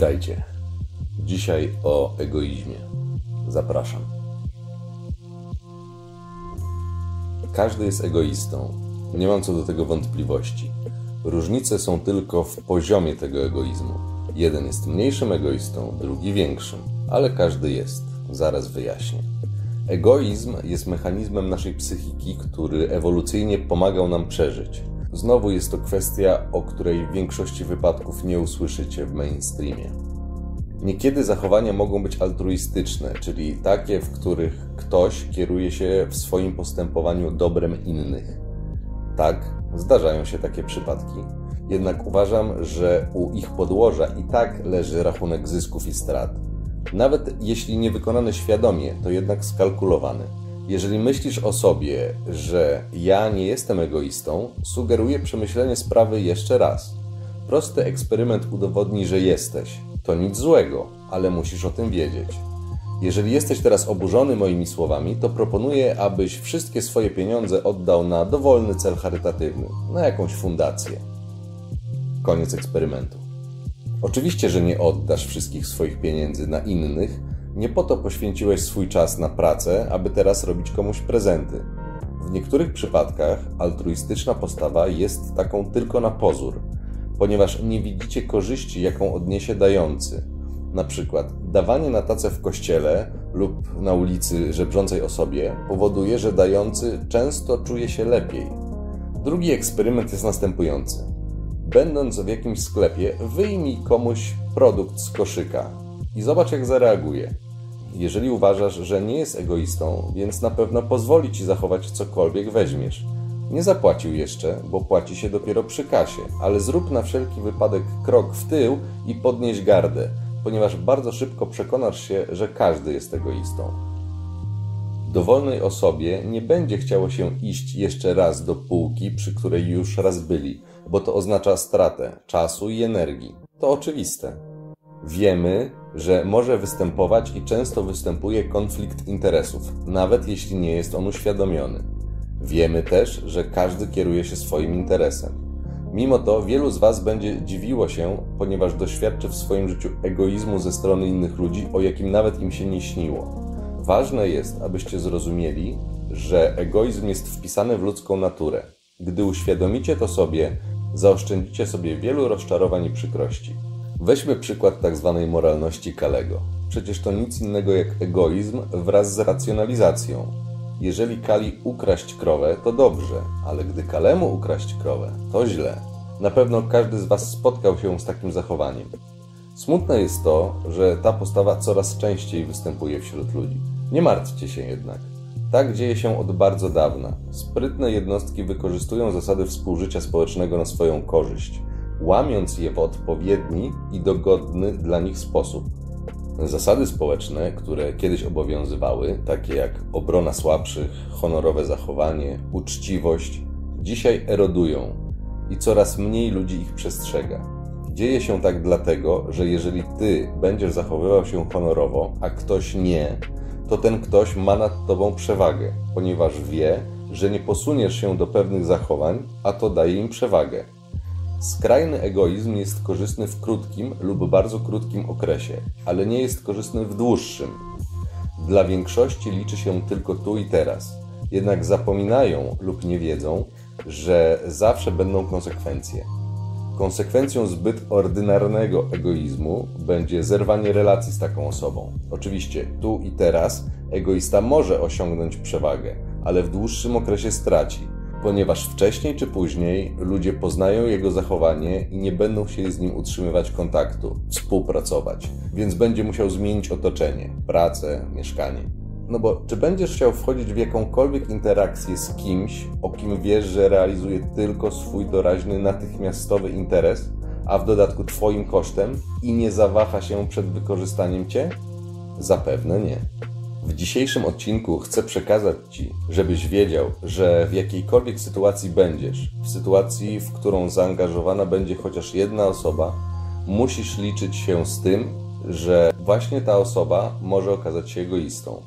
Witajcie. Dzisiaj o egoizmie. Zapraszam. Każdy jest egoistą. Nie mam co do tego wątpliwości. Różnice są tylko w poziomie tego egoizmu. Jeden jest mniejszym egoistą, drugi większym, ale każdy jest. Zaraz wyjaśnię. Egoizm jest mechanizmem naszej psychiki, który ewolucyjnie pomagał nam przeżyć. Znowu jest to kwestia, o której w większości wypadków nie usłyszycie w mainstreamie. Niekiedy zachowania mogą być altruistyczne, czyli takie, w których ktoś kieruje się w swoim postępowaniu dobrem innych. Tak, zdarzają się takie przypadki. Jednak uważam, że u ich podłoża i tak leży rachunek zysków i strat. Nawet jeśli nie wykonany świadomie, to jednak skalkulowany. Jeżeli myślisz o sobie, że ja nie jestem egoistą, sugeruję przemyślenie sprawy jeszcze raz. Prosty eksperyment udowodni, że jesteś. To nic złego, ale musisz o tym wiedzieć. Jeżeli jesteś teraz oburzony moimi słowami, to proponuję, abyś wszystkie swoje pieniądze oddał na dowolny cel charytatywny, na jakąś fundację. Koniec eksperymentu. Oczywiście, że nie oddasz wszystkich swoich pieniędzy na innych, nie po to poświęciłeś swój czas na pracę, aby teraz robić komuś prezenty. W niektórych przypadkach altruistyczna postawa jest taką tylko na pozór, ponieważ nie widzicie korzyści, jaką odniesie dający. Na przykład dawanie na tacę w kościele lub na ulicy żebrzącej osobie powoduje, że dający często czuje się lepiej. Drugi eksperyment jest następujący. Będąc w jakimś sklepie, wyjmij komuś produkt z koszyka i zobacz, jak zareaguje. Jeżeli uważasz, że nie jest egoistą, więc na pewno pozwoli ci zachować cokolwiek weźmiesz. Nie zapłacił jeszcze, bo płaci się dopiero przy kasie, ale zrób na wszelki wypadek krok w tył i podnieś gardę, ponieważ bardzo szybko przekonasz się, że każdy jest egoistą. Dowolnej osobie nie będzie chciało się iść jeszcze raz do półki, przy której już raz byli, bo to oznacza stratę czasu i energii. To oczywiste. Wiemy, że może występować i często występuje konflikt interesów, nawet jeśli nie jest on uświadomiony. Wiemy też, że każdy kieruje się swoim interesem. Mimo to wielu z Was będzie dziwiło się, ponieważ doświadczy w swoim życiu egoizmu ze strony innych ludzi, o jakim nawet im się nie śniło. Ważne jest, abyście zrozumieli, że egoizm jest wpisany w ludzką naturę. Gdy uświadomicie to sobie, zaoszczędzicie sobie wielu rozczarowań i przykrości. Weźmy przykład tzw. Tak moralności Kalego. Przecież to nic innego jak egoizm wraz z racjonalizacją. Jeżeli Kali ukraść krowę, to dobrze, ale gdy Kalemu ukraść krowę, to źle. Na pewno każdy z Was spotkał się z takim zachowaniem. Smutne jest to, że ta postawa coraz częściej występuje wśród ludzi. Nie martwcie się jednak. Tak dzieje się od bardzo dawna. Sprytne jednostki wykorzystują zasady współżycia społecznego na swoją korzyść łamiąc je w odpowiedni i dogodny dla nich sposób. Zasady społeczne, które kiedyś obowiązywały, takie jak obrona słabszych, honorowe zachowanie, uczciwość, dzisiaj erodują i coraz mniej ludzi ich przestrzega. Dzieje się tak dlatego, że jeżeli ty będziesz zachowywał się honorowo, a ktoś nie, to ten ktoś ma nad tobą przewagę, ponieważ wie, że nie posuniesz się do pewnych zachowań, a to daje im przewagę. Skrajny egoizm jest korzystny w krótkim lub bardzo krótkim okresie, ale nie jest korzystny w dłuższym. Dla większości liczy się tylko tu i teraz. Jednak zapominają lub nie wiedzą, że zawsze będą konsekwencje. Konsekwencją zbyt ordynarnego egoizmu będzie zerwanie relacji z taką osobą. Oczywiście, tu i teraz egoista może osiągnąć przewagę, ale w dłuższym okresie straci ponieważ wcześniej czy później ludzie poznają jego zachowanie i nie będą chcieli z nim utrzymywać kontaktu, współpracować, więc będzie musiał zmienić otoczenie, pracę, mieszkanie. No bo czy będziesz chciał wchodzić w jakąkolwiek interakcję z kimś, o kim wiesz, że realizuje tylko swój doraźny, natychmiastowy interes, a w dodatku Twoim kosztem i nie zawaha się przed wykorzystaniem Cię? Zapewne nie. W dzisiejszym odcinku chcę przekazać Ci, żebyś wiedział, że w jakiejkolwiek sytuacji będziesz, w sytuacji, w którą zaangażowana będzie chociaż jedna osoba, musisz liczyć się z tym, że właśnie ta osoba może okazać się egoistą.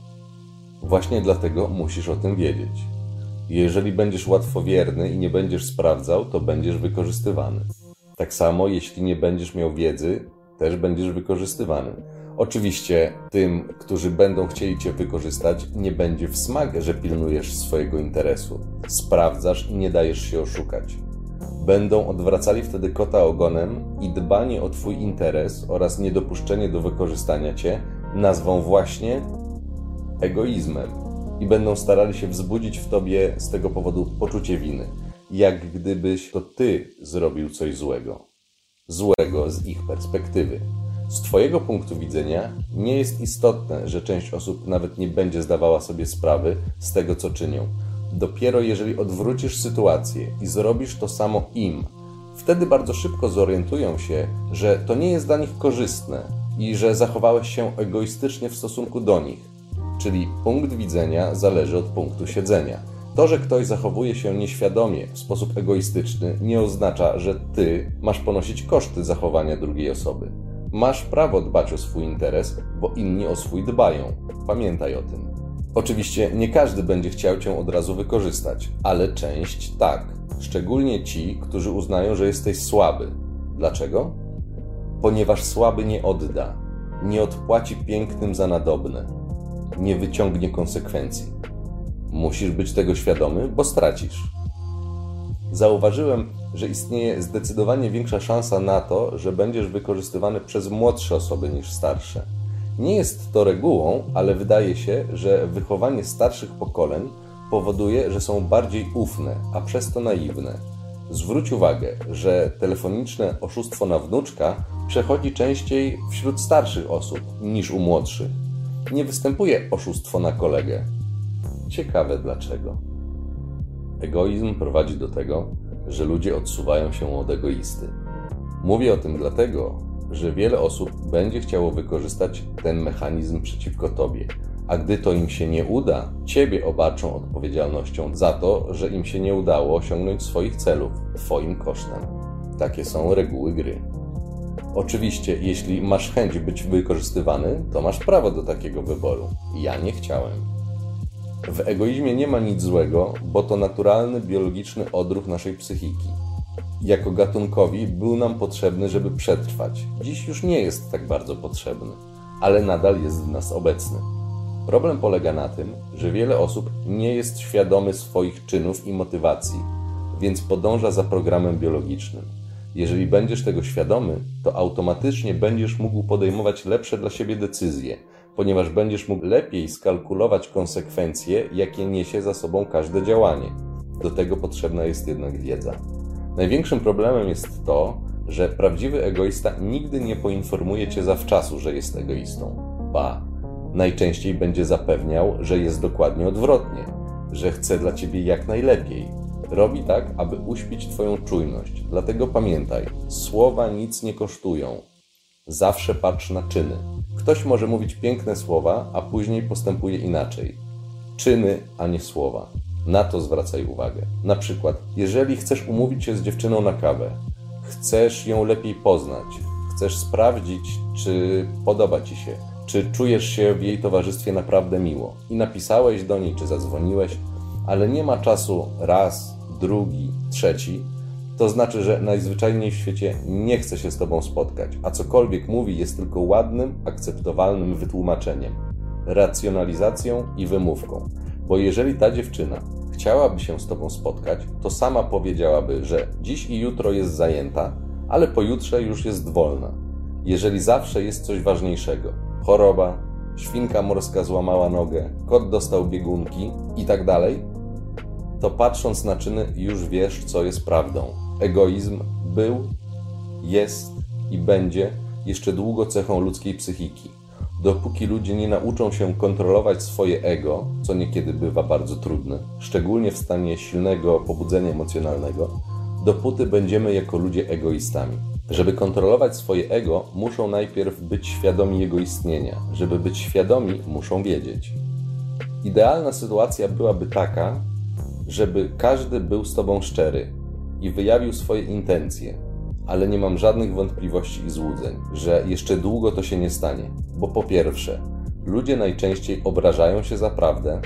Właśnie dlatego musisz o tym wiedzieć. Jeżeli będziesz łatwowierny i nie będziesz sprawdzał, to będziesz wykorzystywany. Tak samo, jeśli nie będziesz miał wiedzy, też będziesz wykorzystywany. Oczywiście tym, którzy będą chcieli Cię wykorzystać, nie będzie w smak, że pilnujesz swojego interesu. Sprawdzasz i nie dajesz się oszukać. Będą odwracali wtedy kota ogonem i dbanie o Twój interes oraz niedopuszczenie do wykorzystania Cię nazwą właśnie egoizmem i będą starali się wzbudzić w Tobie z tego powodu poczucie winy, jak gdybyś to Ty zrobił coś złego. Złego z ich perspektywy. Z Twojego punktu widzenia nie jest istotne, że część osób nawet nie będzie zdawała sobie sprawy z tego, co czynią. Dopiero jeżeli odwrócisz sytuację i zrobisz to samo im, wtedy bardzo szybko zorientują się, że to nie jest dla nich korzystne i że zachowałeś się egoistycznie w stosunku do nich. Czyli punkt widzenia zależy od punktu siedzenia. To, że ktoś zachowuje się nieświadomie, w sposób egoistyczny, nie oznacza, że ty masz ponosić koszty zachowania drugiej osoby. Masz prawo dbać o swój interes, bo inni o swój dbają. Pamiętaj o tym. Oczywiście nie każdy będzie chciał cię od razu wykorzystać, ale część tak. Szczególnie ci, którzy uznają, że jesteś słaby. Dlaczego? Ponieważ słaby nie odda, nie odpłaci pięknym za nadobne, nie wyciągnie konsekwencji. Musisz być tego świadomy, bo stracisz. Zauważyłem, że istnieje zdecydowanie większa szansa na to, że będziesz wykorzystywany przez młodsze osoby niż starsze. Nie jest to regułą, ale wydaje się, że wychowanie starszych pokoleń powoduje, że są bardziej ufne, a przez to naiwne. Zwróć uwagę, że telefoniczne oszustwo na wnuczka przechodzi częściej wśród starszych osób niż u młodszych. Nie występuje oszustwo na kolegę. Ciekawe dlaczego. Egoizm prowadzi do tego, że ludzie odsuwają się od egoisty. Mówię o tym dlatego, że wiele osób będzie chciało wykorzystać ten mechanizm przeciwko tobie, a gdy to im się nie uda, ciebie obarczą odpowiedzialnością za to, że im się nie udało osiągnąć swoich celów twoim kosztem. Takie są reguły gry. Oczywiście, jeśli masz chęć być wykorzystywany, to masz prawo do takiego wyboru. Ja nie chciałem. W egoizmie nie ma nic złego, bo to naturalny, biologiczny odruch naszej psychiki. Jako gatunkowi był nam potrzebny, żeby przetrwać. Dziś już nie jest tak bardzo potrzebny, ale nadal jest w nas obecny. Problem polega na tym, że wiele osób nie jest świadomy swoich czynów i motywacji, więc podąża za programem biologicznym. Jeżeli będziesz tego świadomy, to automatycznie będziesz mógł podejmować lepsze dla siebie decyzje, ponieważ będziesz mógł lepiej skalkulować konsekwencje, jakie niesie za sobą każde działanie. Do tego potrzebna jest jednak wiedza. Największym problemem jest to, że prawdziwy egoista nigdy nie poinformuje cię zawczasu, że jest egoistą. Ba, najczęściej będzie zapewniał, że jest dokładnie odwrotnie, że chce dla ciebie jak najlepiej. Robi tak, aby uśpić twoją czujność. Dlatego pamiętaj, słowa nic nie kosztują. Zawsze patrz na czyny. Ktoś może mówić piękne słowa, a później postępuje inaczej. Czyny, a nie słowa. Na to zwracaj uwagę. Na przykład, jeżeli chcesz umówić się z dziewczyną na kawę, chcesz ją lepiej poznać, chcesz sprawdzić, czy podoba ci się, czy czujesz się w jej towarzystwie naprawdę miło i napisałeś do niej, czy zadzwoniłeś, ale nie ma czasu raz, drugi, trzeci, to znaczy, że najzwyczajniej w świecie nie chce się z tobą spotkać, a cokolwiek mówi jest tylko ładnym, akceptowalnym wytłumaczeniem, racjonalizacją i wymówką. Bo jeżeli ta dziewczyna chciałaby się z tobą spotkać, to sama powiedziałaby, że dziś i jutro jest zajęta, ale pojutrze już jest wolna. Jeżeli zawsze jest coś ważniejszego choroba, świnka morska złamała nogę, kot dostał biegunki i tak dalej, to patrząc na czyny już wiesz, co jest prawdą. Egoizm był, jest i będzie jeszcze długo cechą ludzkiej psychiki. Dopóki ludzie nie nauczą się kontrolować swoje ego, co niekiedy bywa bardzo trudne, szczególnie w stanie silnego pobudzenia emocjonalnego, dopóty będziemy jako ludzie egoistami. Żeby kontrolować swoje ego, muszą najpierw być świadomi jego istnienia. Żeby być świadomi, muszą wiedzieć. Idealna sytuacja byłaby taka, żeby każdy był z tobą szczery i wyjawił swoje intencje, ale nie mam żadnych wątpliwości i złudzeń, że jeszcze długo to się nie stanie. Bo po pierwsze, ludzie najczęściej obrażają się za prawdę,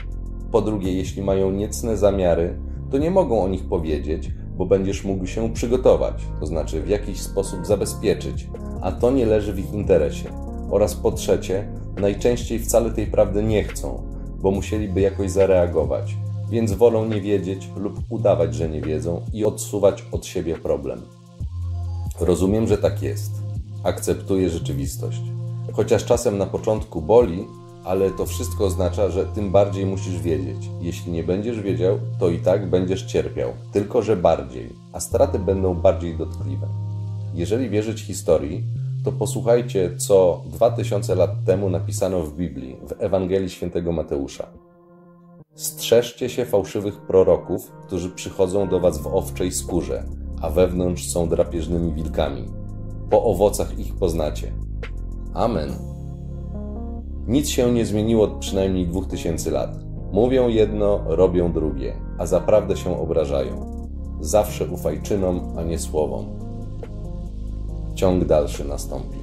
po drugie, jeśli mają niecne zamiary, to nie mogą o nich powiedzieć, bo będziesz mógł się przygotować, to znaczy w jakiś sposób zabezpieczyć, a to nie leży w ich interesie. Oraz po trzecie, najczęściej wcale tej prawdy nie chcą, bo musieliby jakoś zareagować, więc wolą nie wiedzieć lub udawać, że nie wiedzą i odsuwać od siebie problem. Rozumiem, że tak jest. Akceptuję rzeczywistość. Chociaż czasem na początku boli, ale to wszystko oznacza, że tym bardziej musisz wiedzieć. Jeśli nie będziesz wiedział, to i tak będziesz cierpiał, tylko że bardziej, a straty będą bardziej dotkliwe. Jeżeli wierzyć historii, to posłuchajcie, co 2000 lat temu napisano w Biblii, w Ewangelii Świętego Mateusza. Strzeżcie się fałszywych proroków, którzy przychodzą do was w owczej skórze, a wewnątrz są drapieżnymi wilkami. Po owocach ich poznacie. Amen. Nic się nie zmieniło od przynajmniej 2000 lat. Mówią jedno, robią drugie, a zaprawdę się obrażają. Zawsze ufaj czynom, a nie słowom. Ciąg dalszy nastąpi.